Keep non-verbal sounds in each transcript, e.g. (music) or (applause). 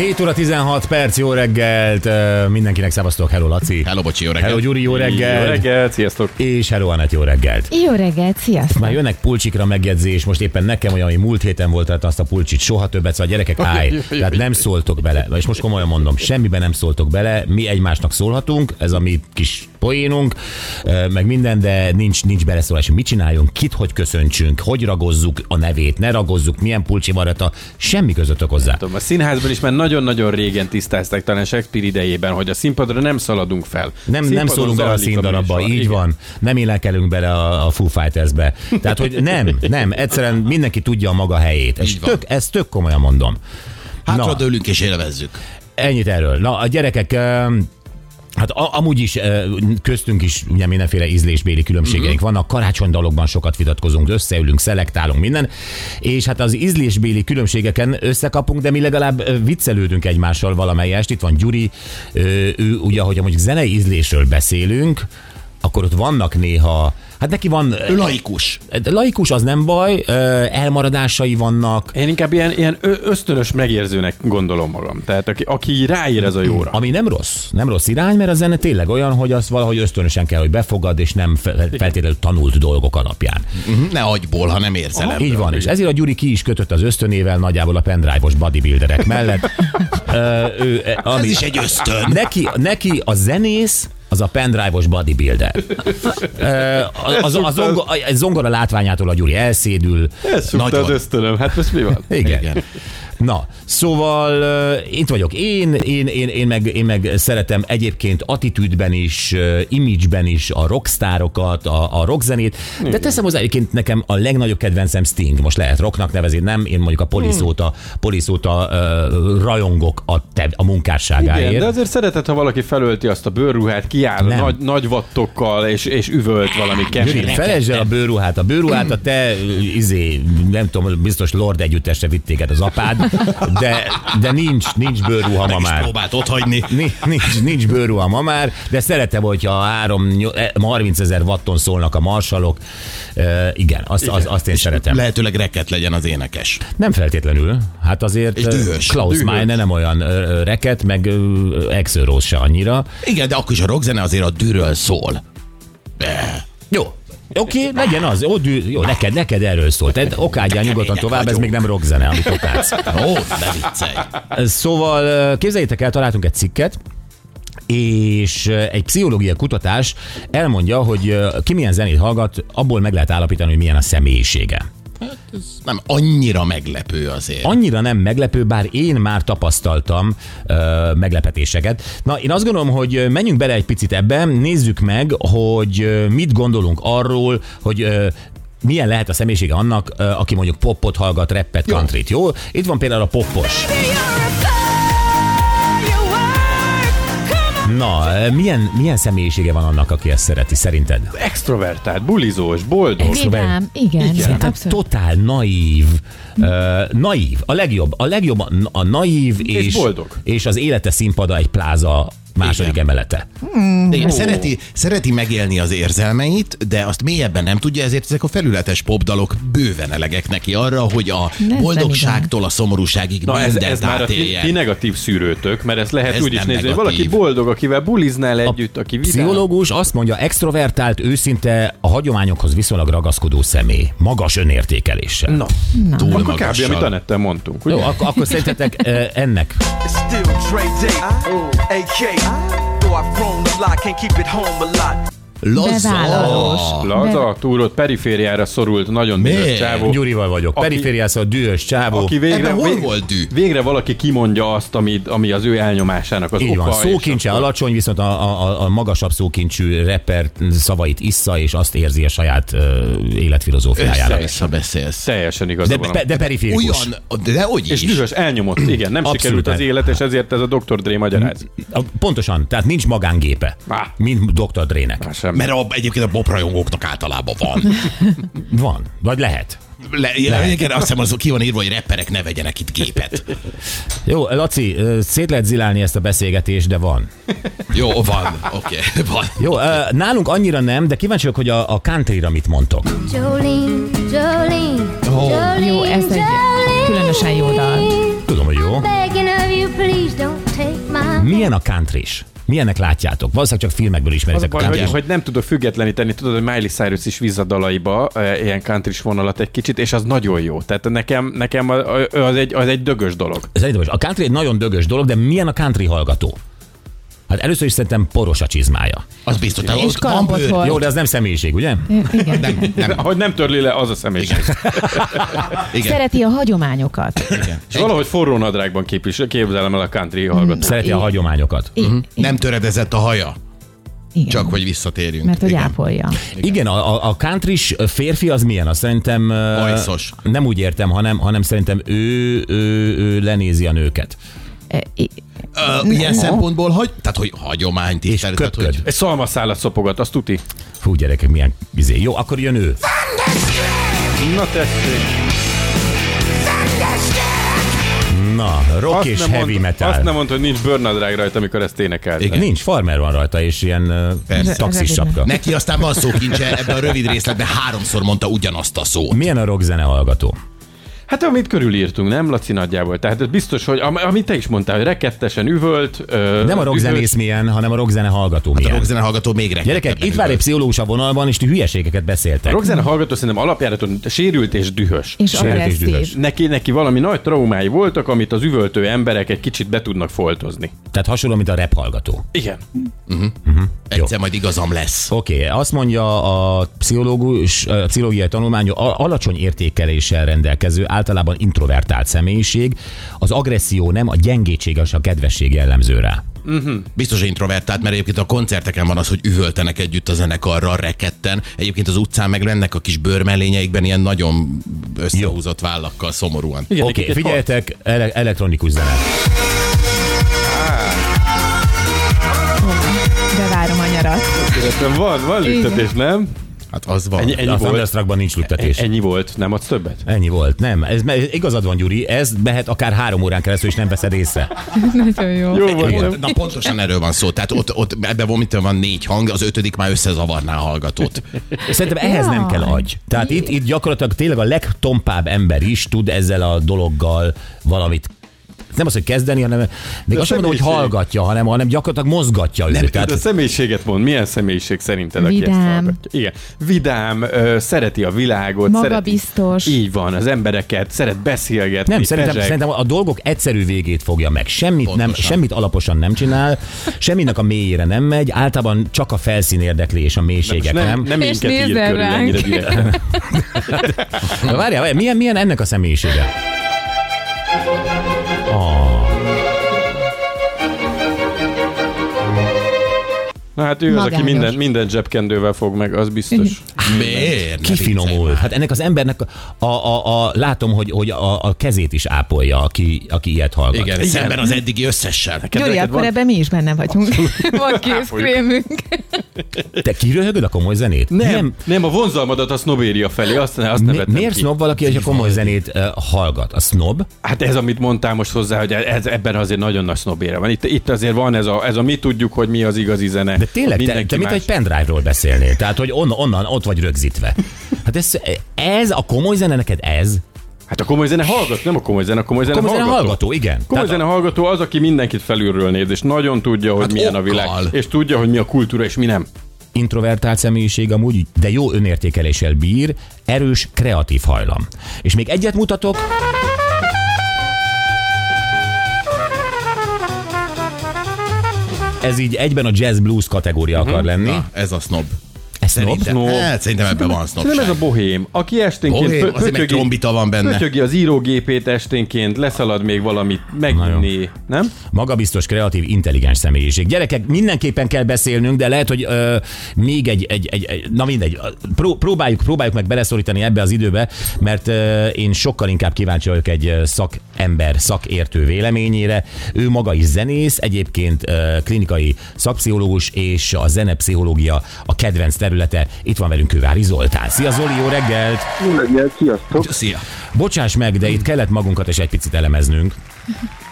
7 óra 16 perc, jó reggelt, mindenkinek szevasztok, hello Laci. Hello, bocsi, jó reggelt. Hello Gyuri, jó reggelt. Jó reggelt, sziasztok! És hello Anett, jó reggelt. Jó reggelt, sziasztok! Már jönnek pulcsikra megjegyzés, most éppen nekem olyan, hogy múlt héten volt tehát azt a pulcsit, soha többet, szóval gyerekek, állj, tehát nem szóltok bele, és most komolyan mondom, semmiben nem szóltok bele, mi egymásnak szólhatunk, ez a mi kis poénunk, meg minden, de nincs, nincs beleszólás, mit csináljunk, kit hogy köszöntsünk, hogy ragozzuk a nevét, ne ragozzuk, milyen pulcsi van rajta, semmi közöttök hozzá. Tudom, a színházban is már nagyon-nagyon régen tisztázták, talán Shakespeare idejében, hogy a színpadra nem szaladunk fel. Nem, nem szólunk bele a színdarabba, így Igen. van. Nem énekelünk bele a, a Foo Fightersbe. Tehát, hogy nem, nem, egyszerűen mindenki tudja a maga helyét. És tök, ezt tök komolyan mondom. Hátra dőlünk és élvezzük. Ennyit erről. Na, a gyerekek, Hát a, amúgy is köztünk is ugye mindenféle ízlésbéli különbségeink uh-huh. vannak, karácsonydalokban sokat vitatkozunk, összeülünk, szelektálunk minden, és hát az ízlésbéli különbségeken összekapunk, de mi legalább viccelődünk egymással valamelyest. Itt van Gyuri, ö, ő ugye, hogyha mondjuk zenei ízlésről beszélünk, akkor ott vannak néha, hát neki van... Ő laikus. Laikus az nem baj, ö, elmaradásai vannak, Én inkább ilyen, ilyen ösztönös megérzőnek gondolom magam. Tehát aki, aki ráír ez a jóra. Ami nem rossz, nem rossz irány, mert a zene tényleg olyan, hogy azt valahogy ösztönösen kell, hogy befogad, és nem fe- feltétlenül tanult dolgok alapján. Uh-huh. Ne agyból, hanem érzelemből. Így van, és ezért a Gyuri ki is kötött az ösztönével nagyjából a pendrive-os bodybuilderek mellett. (laughs) Ö, ő, ami, Ez is egy ösztön. Neki, neki a zenész, az a pendrive-os bodybuilder. (laughs) Az, az, zongora, zongora látványától a Gyuri elszédül. Ez Nagyon. az ösztönöm. Hát most mi van? Igen. Igen. Na, szóval uh, itt vagyok én, én, én, én, meg, én meg szeretem egyébként attitűdben is, uh, imageben is a rockstárokat, a, a rockzenét, de teszem hozzá egyébként nekem a legnagyobb kedvencem Sting, most lehet rocknak nevezni, nem, én mondjuk a poliszóta, poliszóta uh, rajongok a, te, a munkásságáért. Igen, de azért szeretett, ha valaki felölti azt a bőrruhát, kiáll Nem. nagy, nagy vattokkal, és, és üvölt valami kemény. felejtsd el a bőruhát. A bőruhát a te, izé, nem tudom, biztos Lord együttesre vitt téged az apád, de, de nincs, nincs bőruha ma Meg már. próbált ott hagyni. Ni- Nincs, nincs bőruha ma már, de szeretem, hogyha 3, 30 ezer watton szólnak a marsalok. E, igen, azt, az, azt én szeretem. Lehetőleg reket legyen az énekes. Nem feltétlenül. Hát azért És ö, dühös. Klaus Dühös. Meine nem olyan ö, reket, meg Exőrós se annyira. Igen, de akkor is a rockzene azért a dűről szól. Jó. Oké, okay, legyen az. Jó, dű, jó neked, neked erről szólt. Te okádjál nyugodtan tovább, ez még nem rockzene, amit okádsz. Ó, ne viccelj. Szóval képzeljétek el, találtunk egy cikket, és egy pszichológiai kutatás elmondja, hogy ki milyen zenét hallgat, abból meg lehet állapítani, hogy milyen a személyisége. Nem annyira meglepő azért. Annyira nem meglepő, bár én már tapasztaltam ö, meglepetéseket. Na, én azt gondolom, hogy menjünk bele egy picit ebbe, nézzük meg, hogy mit gondolunk arról, hogy ö, milyen lehet a személyisége annak, ö, aki mondjuk popot hallgat, rappet, countryt, jó? Itt van például a popos. Na, milyen, milyen személyisége van annak, aki ezt szereti, szerinted? Extrovertált, bulizós, boldog. Vidám, igen, igen, Szerintem abszolút. totál naív. Uh, naív. A legjobb. A legjobb a, a naív és, És boldog. És az élete színpada egy pláza második Igen. emelete. Igen, szereti, szereti megélni az érzelmeit, de azt mélyebben nem tudja, ezért ezek a felületes popdalok bőven elegek neki arra, hogy a nem boldogságtól a szomorúságig Na ez, mindent ez már a ti, ti negatív szűrőtök, mert ezt lehet Ez úgy is nézni, hogy valaki boldog, akivel buliznál együtt, aki vidám. Pszichológus azt mondja, extrovertált, őszinte, a hagyományokhoz viszonylag ragaszkodó személy. Magas önértékeléssel. Na, Túl akkor kb. amit Anettel mondtunk, ugye? Jó, akkor, akkor szerintetek uh, ennek still Dre Day, AK. Though I've grown a lot, can't keep it home a lot. Bevállalós. Laza, túrott perifériára szorult, nagyon dühös csávó. Gyurival vagyok. Aki- Perifériászó, dühös csávó. Aki végre, Ebben hol vég- volt dű? végre valaki kimondja azt, ami, ami az ő elnyomásának az Így oka. van, és szókincse akkor- alacsony, viszont a, a, a magasabb szókincsű rapper szavait issza, és azt érzi a saját uh, életfilozófiájára. Össze-vissza beszélsz. Teljesen igaza De, van. de, periférikus. Olyan, de hogy és is. dühös, elnyomott, igen, nem Abszolút sikerült az élet, és ezért ez a Dr. Dre magyaráz. A- Pontosan, tehát nincs magángépe, mint Dr. Drének. Sem. Mert a, egyébként a poprajongóknak általában van. (laughs) Van, vagy lehet. Le, le, igen, azt hiszem, az ki van írva, hogy rapperek ne vegyenek itt gépet. Jó, Laci, szét lehet zilálni ezt a beszélgetést, de van. Jó, van, oké, okay, van. Jó, ö, nálunk annyira nem, de kíváncsi vagyok, hogy a, a countryra mit mondtok. Jolene, Jolene, Jolene, Jó, ez egy Jolene, különösen jó dal. Tudom, hogy jó. Milyen a country Milyennek látjátok? Valószínűleg csak filmekből Az a ismeritek a baj, hogy, hogy nem tudok függetleníteni, tudod, hogy Miley Cyrus is víz a dalaiba, e, ilyen country vonalat egy kicsit, és az nagyon jó. Tehát nekem, nekem a- a- az egy, az egy dögös dolog. Szerintem is. A country egy nagyon dögös dolog, de milyen a country hallgató? Hát először is szerintem poros a csizmája. Az biztos. És ott kalapot hord. Jó, de ez nem személyiség, ugye? Igen. Nem, nem, Hogy nem törli le, az a személyiség. igen. Szereti a hagyományokat. igen. És valahogy forró nadrágban képvisel, képzelem el a country hallgatót. Szereti a Igen. hagyományokat. I- igen. Nem töredezett a haja, Igen. csak hogy visszatérjünk. Mert hogy igen. ápolja. Igen, a, a, a country férfi az milyen? Azt szerintem... ö, Bajszos. Nem úgy értem, hanem, hanem szerintem ő, ő, ő lenézi a nőket. Ö, ilyen szempontból, hogy, tehát hogy hagyományt is. És tehát, köpköd. hogy Egy szalmaszálat szopogat, azt tuti. Fú, gyerekek, milyen izé. Jó, akkor jön ő. Na tessék. Na, rock és nem heavy mond, metal. Azt nem mondta, hogy nincs bőrnadrág rajta, amikor ezt énekelt. Igen. Nincs, farmer van rajta, és ilyen Persze. taxis sapka. neki aztán van szókincse, ebben a rövid részletben háromszor mondta ugyanazt a szót. Milyen a rockzene hallgató? Hát amit körülírtunk, nem, Laci nagyjából? Tehát ez biztos, hogy am- amit te is mondtál, hogy rekettesen üvölt. Ö, Nem a rockzenész milyen, hanem a rockzene hallgató A milyen. rockzene hallgató még rekettebben Gyerekek, itt vár egy pszichológus a vonalban, és ti hülyeségeket beszéltek. A rockzene hallgató szerintem alapjáraton sérült és dühös. és Sértés agresszív. dühös. Neki, neki valami nagy traumái voltak, amit az üvöltő emberek egy kicsit be tudnak foltozni. Tehát hasonló, mint a rap hallgató. Igen. Egyszer majd igazam lesz. Oké, okay, azt mondja a pszichológus, a pszichológiai tanulmány, a- alacsony értékeléssel rendelkező, általában introvertált személyiség, az agresszió nem, a gyengétség és a kedvesség jellemző rá. Biztos hogy introvertált, mert egyébként a koncerteken van az, hogy üvöltenek együtt a zenekarral reketten. Egyébként az utcán meg lennek a kis bőrmellényeikben ilyen nagyon összehúzott vállakkal szomorúan. Oké, egy figyeljetek, ele- elektronikus zene. Bevárom a nyarat. Van, van lüktetés, nem? Hát az van. Ennyi, ennyi a. Thunderstruckban nincs lüktetés. Ennyi volt, nem adsz többet? Ennyi volt, nem. Ez, igazad van, Gyuri, ez mehet akár három órán keresztül, és nem veszed észre. (laughs) Nagyon jó. Jó volt. Na pontosan erről van szó. Tehát ott, ott ebben van, van négy hang, az ötödik már összezavarná a hallgatót. Szerintem ehhez nem kell agy. Tehát itt, itt gyakorlatilag tényleg a legtompább ember is tud ezzel a dologgal valamit nem az, hogy kezdeni, hanem még a azt sem mondom, hogy hallgatja, hanem, hanem gyakorlatilag mozgatja őt. Tehát Tehát, a személyiséget mond. Milyen személyiség szerinted, aki ezt Vidám. hallgatja? Igen. Vidám, ö, szereti a világot. Magabiztos. Szereti, így van, az embereket, szeret beszélgetni. nem, szerintem, pezseg. szerintem a dolgok egyszerű végét fogja meg. Semmit, nem, Pontosan. semmit alaposan nem csinál, semminek a mélyére nem megy, általában csak a felszín érdekli és a mélységek nem, nem. nem És minket ír körül ránk. ennyire (laughs) várjál, milyen, milyen ennek a személyisége? Na hát ő az, aki Magányos. minden, minden zsebkendővel fog meg, az biztos. Miért? Ne kifinomul. viccelj Hát ennek az embernek a, a, a, látom, hogy, hogy a, a kezét is ápolja, aki, aki ilyet hallgat. már. Igen, szemben az eddigi összessel. Gyuri, akkor van? ebben mi is benne vagyunk. Van készkrémünk. Te kiröhögöd a komoly zenét? Nem, nem, nem, a vonzalmadat a sznobéria felé, azt, azt Mi, miért ki. snob valaki, hogy a komoly zenét uh, hallgat? A snob? Hát ez, amit mondtál most hozzá, hogy ez, ebben azért nagyon nagy sznobére van. Itt, itt azért van ez a, ez a mi tudjuk, hogy mi az igazi zene. De tényleg, te, Mindenki te mint egy pendrive-ról beszélnél. Tehát, hogy on, onnan ott vagy rögzítve. Hát ez, ez a komoly zene neked ez? Hát a komoly zene hallgat, nem a komoly zene, a komoly zene, Komoly zene hallgató. hallgató, igen. Komoly Tehát- zene hallgató az, aki mindenkit felülről néz, és nagyon tudja, hogy Hát milyen a okkal. világ, és tudja, hogy mi a kultúra, és mi nem. introvertált személyiség amúgy, de jó önértékeléssel bír, erős, kreatív hajlam. És még egyet mutatok. Ez így egyben a jazz blues kategória akar lenni. Na, ez a snob. Snob? Snob. hát, szerintem ebben van Szerintem sznobság. ez a bohém, aki esténként Bohém, pö- meg trombita van benne. pötyögi az írógépét esténként, leszalad még valamit meginni, nem? Magabiztos, kreatív, intelligens személyiség. Gyerekek, mindenképpen kell beszélnünk, de lehet, hogy ö, még egy, egy, egy, egy, na mindegy, pró, próbáljuk, próbáljuk meg beleszorítani ebbe az időbe, mert ö, én sokkal inkább kíváncsi vagyok egy szakember, szakértő véleményére. Ő maga is zenész, egyébként ö, klinikai szakpszichológus, és a zenepszichológia a kedvenc terület területe. Itt van velünk Kővári Zoltán. Szia Zoli, jó reggelt! Jó reggelt, sziasztok! Szia! Bocsáss meg, de itt kellett magunkat is egy picit elemeznünk.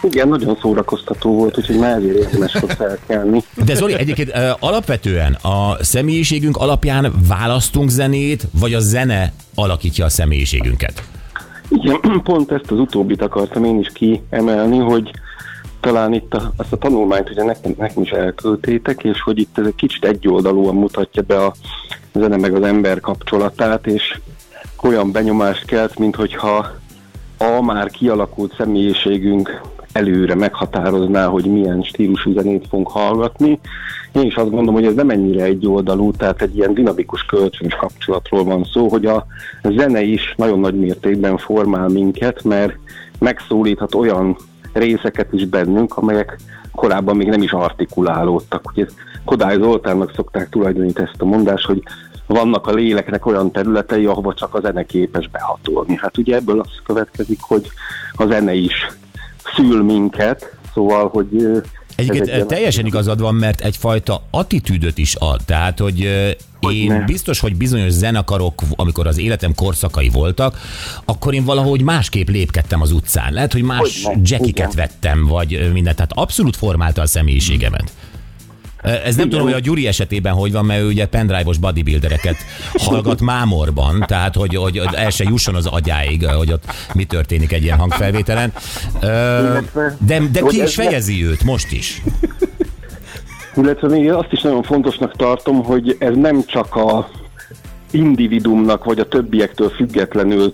Igen, nagyon szórakoztató volt, úgyhogy már ezért érdemes volt felkelni. De Zoli, egyébként alapvetően a személyiségünk alapján választunk zenét, vagy a zene alakítja a személyiségünket? Igen, (clears throat) pont ezt az utóbbit akartam én is kiemelni, hogy talán itt a, azt a tanulmányt ugye nekem, nekem is elküldtétek, és hogy itt ez egy kicsit egyoldalúan mutatja be a zene meg az ember kapcsolatát, és olyan benyomást kelt, mint hogyha a már kialakult személyiségünk előre meghatározná, hogy milyen stílusú zenét fogunk hallgatni. Én is azt gondolom, hogy ez nem ennyire egy oldalú, tehát egy ilyen dinamikus kölcsönös kapcsolatról van szó, hogy a zene is nagyon nagy mértékben formál minket, mert megszólíthat olyan részeket is bennünk, amelyek korábban még nem is artikulálódtak. Ugye Kodály Zoltánnak szokták tulajdonítani ezt a mondást, hogy vannak a léleknek olyan területei, ahova csak a zene képes behatolni. Hát ugye ebből az következik, hogy a zene is szül minket, szóval, hogy Egyébként egy ilyen- teljesen igazad van, mert egyfajta attitűdöt is ad. Tehát, hogy ö, én Hogyne. biztos, hogy bizonyos zenekarok, amikor az életem korszakai voltak, akkor én valahogy másképp lépkedtem az utcán. Lehet, hogy más Hogyne, jackiket vettem, vagy ö, mindent. Tehát abszolút formálta a személyiségemet. Ez nem tudom, hogy a Gyuri esetében hogy van, mert ő ugye pendrive-os bodybuildereket hallgat mámorban, tehát hogy, hogy el se jusson az agyáig, hogy ott mi történik egy ilyen hangfelvételen. De, de ki is fejezi őt most is. Illetve még azt is nagyon fontosnak tartom, hogy ez nem csak a individumnak vagy a többiektől függetlenül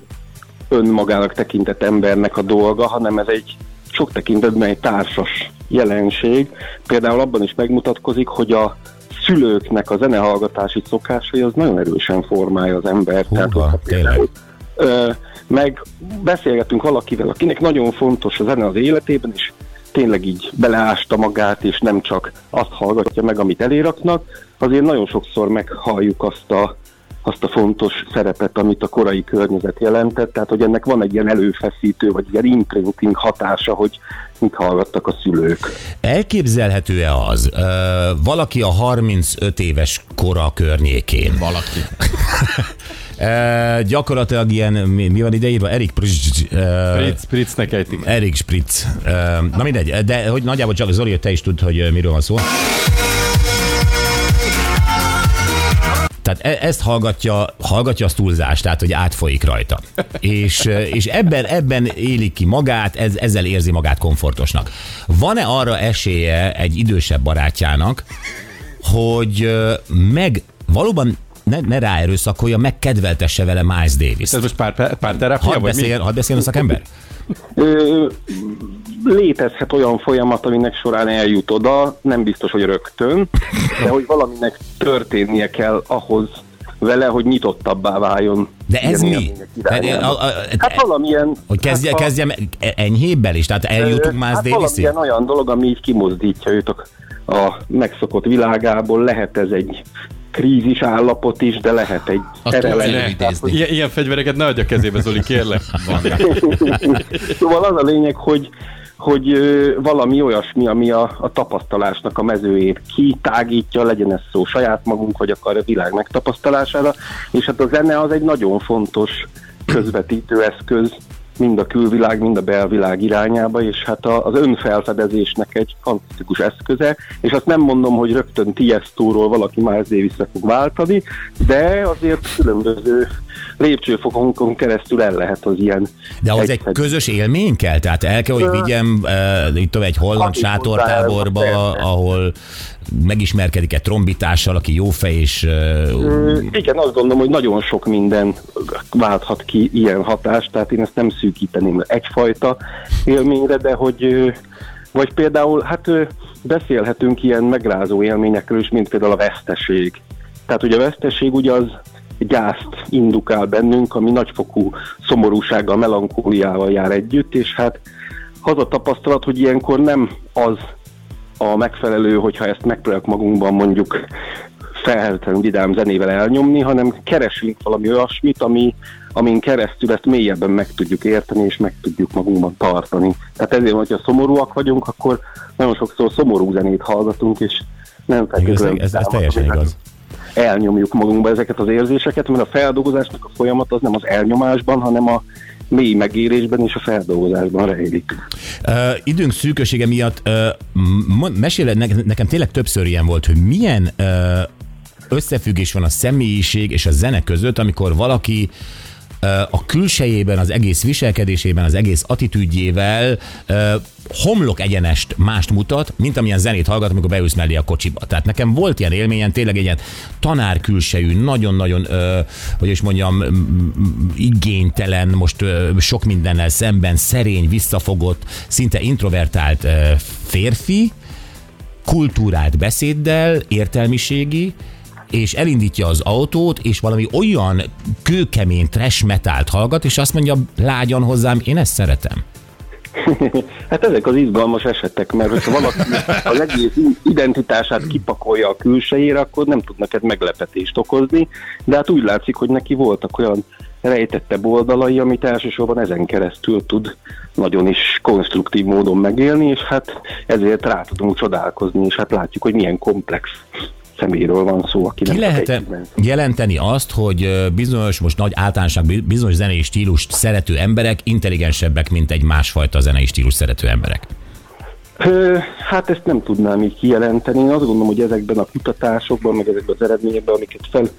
önmagának tekintett embernek a dolga, hanem ez egy sok tekintetben egy társas jelenség. Például abban is megmutatkozik, hogy a szülőknek a zenehallgatási szokásai az nagyon erősen formálja az embert. Húha, hogyha tényleg. ö, meg beszélgetünk valakivel, akinek nagyon fontos a zene az életében, és tényleg így beleásta magát, és nem csak azt hallgatja meg, amit eléraknak, azért nagyon sokszor meghalljuk azt a, azt a fontos szerepet, amit a korai környezet jelentett, tehát hogy ennek van egy ilyen előfeszítő, vagy ilyen imprinting hatása, hogy mit hallgattak a szülők. Elképzelhető-e az, ö, valaki a 35 éves kora környékén, Valaki. ö, gyakorlatilag ilyen, mi, mi van ideírva? Erik Prizs, ö, Spritz, Spritznek ejtik. Erik Spritz. Ö, Na mindegy, de hogy nagyjából csak Zoli, hogy te is tud, hogy miről van szó. Tehát e- ezt hallgatja, hallgatja az túlzás, tehát hogy átfolyik rajta. És, és ebben, ebben élik ki magát, ez, ezzel érzi magát komfortosnak. Van-e arra esélye egy idősebb barátjának, hogy meg valóban ne, ne ráerőszakolja, meg kedveltesse vele Miles Davis. Ez most pár, pár terápia, Hadd beszéljen, hadd beszéljen a szakember? Létezhet olyan folyamat, aminek során eljut oda, nem biztos, hogy rögtön, de hogy valaminek történnie kell ahhoz vele, hogy nyitottabbá váljon. De ez ilyen mi? élmények Tehát, irányába. a- a- Hát valamilyen... Hogy kezdje, hát, kezdjem enyhébbel is? Tehát eljutunk Miles hát Davisig? olyan dolog, ami így kimozdítja őt a, a megszokott világából. Lehet ez egy krízis állapot is, de lehet egy előidézni. Ilyen, ilyen fegyvereket ne adja a kezébe, Zoli, kérlek. (laughs) szóval az a lényeg, hogy hogy ö, valami olyasmi, ami a, a tapasztalásnak a mezőjét kitágítja, legyen ez szó saját magunk, vagy akar a világ megtapasztalására, és hát a zene az egy nagyon fontos közvetítő eszköz mind a külvilág, mind a belvilág irányába, és hát a, az önfelfedezésnek egy fantasztikus eszköze, és azt nem mondom, hogy rögtön Tiestoról valaki Miles Davisre fog váltani, de azért különböző lépcsőfokon keresztül el lehet az ilyen De ahhoz egy egyszerű- közös élmény kell? Tehát el kell, hogy vigyem uh, itt egy holland sátortáborba, ahol megismerkedik egy trombitással, aki jó fej, és uh, Igen, azt gondolom, hogy nagyon sok minden válthat ki ilyen hatást, tehát én ezt nem szűkíteném egyfajta élményre, de hogy vagy például, hát beszélhetünk ilyen megrázó élményekről is, mint például a veszteség. Tehát ugye a veszteség ugye az gyászt indukál bennünk, ami nagyfokú szomorúsággal, melankóliával jár együtt, és hát az a tapasztalat, hogy ilyenkor nem az a megfelelő, hogyha ezt megpróbáljuk magunkban mondjuk felhetően vidám zenével elnyomni, hanem keresünk valami olyasmit, ami, amin keresztül ezt mélyebben meg tudjuk érteni, és meg tudjuk magunkban tartani. Tehát ezért, hogyha szomorúak vagyunk, akkor nagyon sokszor szomorú zenét hallgatunk, és nem feltétlenül ez, ez vidámat, teljesen igaz. Elnyomjuk magunkba ezeket az érzéseket, mert a feldolgozásnak a folyamat az nem az elnyomásban, hanem a mély megérésben és a feldolgozásban rejlik. Uh, időnk szűkösége miatt uh, meséled, ne, nekem tényleg többször ilyen volt, hogy milyen uh, összefüggés van a személyiség és a zene között, amikor valaki a külsejében, az egész viselkedésében, az egész attitűdjével homlok egyenest mást mutat, mint amilyen zenét hallgat, amikor beülsz mellé a kocsiba. Tehát nekem volt ilyen élményen, tényleg egy ilyen tanár külsejű, nagyon-nagyon, ö, hogy is mondjam, igénytelen, most ö, sok mindennel szemben, szerény, visszafogott, szinte introvertált ö, férfi, kultúrált beszéddel, értelmiségi, és elindítja az autót, és valami olyan kőkemény trash metált hallgat, és azt mondja lágyan hozzám, én ezt szeretem. (laughs) hát ezek az izgalmas esetek, mert hogyha valaki az egész identitását kipakolja a külsejére, akkor nem tud neked meglepetést okozni, de hát úgy látszik, hogy neki voltak olyan rejtettebb oldalai, amit elsősorban ezen keresztül tud nagyon is konstruktív módon megélni, és hát ezért rá tudunk csodálkozni, és hát látjuk, hogy milyen komplex személyről van szó, aki Ki lehet -e jelenteni azt, hogy bizonyos, most nagy általánoság, bizonyos zenei stílust szerető emberek intelligensebbek, mint egy másfajta zenei stílus szerető emberek? Hát ezt nem tudnám így kijelenteni. Én azt gondolom, hogy ezekben a kutatásokban, meg ezekben az eredményekben, amiket fel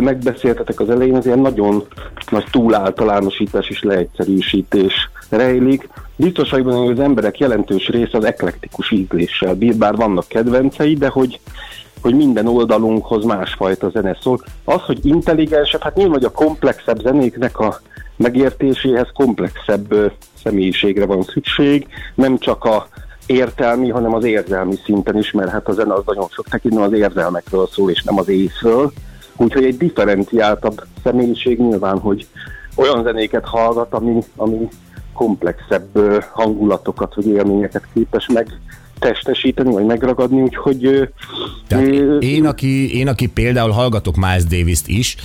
megbeszéltetek az elején, az ilyen nagyon nagy túláltalánosítás és leegyszerűsítés rejlik. Biztos hogy az emberek jelentős része az eklektikus ízléssel bír, bár vannak kedvencei, de hogy hogy minden oldalunkhoz másfajta zene szól. Az, hogy intelligensebb, hát nyilván, hogy a komplexebb zenéknek a megértéséhez komplexebb személyiségre van szükség, nem csak a értelmi, hanem az érzelmi szinten is, mert hát a zene az nagyon sok tekintetben az érzelmekről szól, és nem az észről. Úgyhogy egy differenciáltabb személyiség nyilván, hogy olyan zenéket hallgat, ami, ami komplexebb hangulatokat vagy élményeket képes meg testesíteni, vagy megragadni, úgyhogy... Tehát én, aki, én, aki például hallgatok Miles Davis-t is,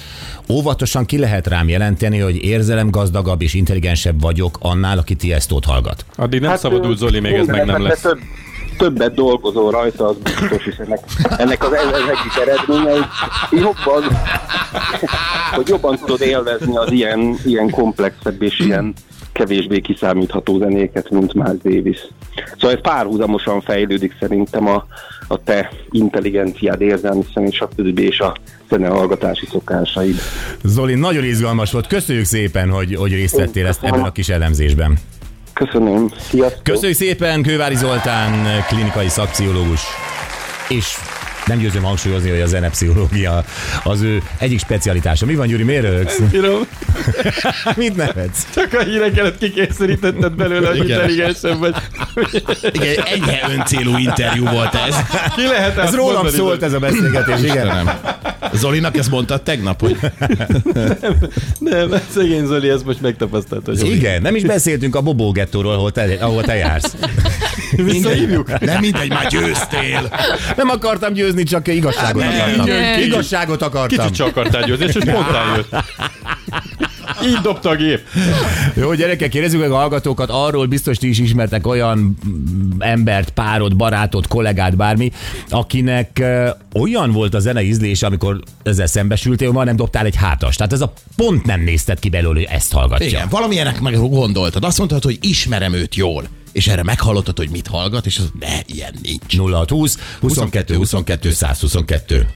óvatosan ki lehet rám jelenteni, hogy érzelem gazdagabb és intelligensebb vagyok annál, aki Tiestót hallgat. Addig nem hát, szabadul, Zoli, még ez meg nem lesz. Több, többet dolgozol rajta, az biztos, és ennek, ennek az, az egyik eredménye, hogy jobban, hogy jobban tudod élvezni az ilyen, ilyen komplexebb és ilyen kevésbé kiszámítható zenéket, mint Miles Davis. Szóval ez párhuzamosan fejlődik szerintem a, a te intelligenciád, érzelmi személy, stb. és a zenehallgatási szokásaid. Zoli, nagyon izgalmas volt. Köszönjük szépen, hogy, hogy részt vettél ezt ebben a kis elemzésben. Köszönöm. Sziasztok. Köszönjük szépen, Kővári Zoltán, klinikai szakpszichológus. És nem győzöm hangsúlyozni, hogy a zenepszichológia az ő egyik specialitása. Mi van, Gyuri, miért rögsz? (laughs) Mit nevetsz? Csak a híreket kikényszerítetted belőle, hogy intelligensebb vagy. Igen, enyhe öncélú interjú volt ez. Ki lehet Ez rólam mondani, szólt ez a beszélgetés, igen. Zolinak ezt mondta tegnap, hogy... nem, nem, szegény Zoli ezt most megtapasztalt. Hogy igen, nem is beszéltünk a Bobó gettóról, ahol te, ahol te jársz. Visszahívjuk? Nem mindegy, már győztél. Nem akartam győzni, csak igazságot hát, akartam. Nem. Igazságot akartam. Kicsit csak akartál győzni, és spontán jött. Így dobta a gép. Jó, gyerekek, kérdezzük meg a hallgatókat, arról biztos ti is ismertek olyan embert, párod, barátot, kollégát, bármi, akinek olyan volt a zene ízlése, amikor ezzel szembesültél, hogy nem dobtál egy hátas. Tehát ez a pont nem nézted ki belőle, hogy ezt hallgatja. Igen, valamilyenek meg gondoltad. Azt mondtad, hogy ismerem őt jól és erre meghallottad, hogy mit hallgat, és az ne, ilyen nincs. 0620 22 22 122.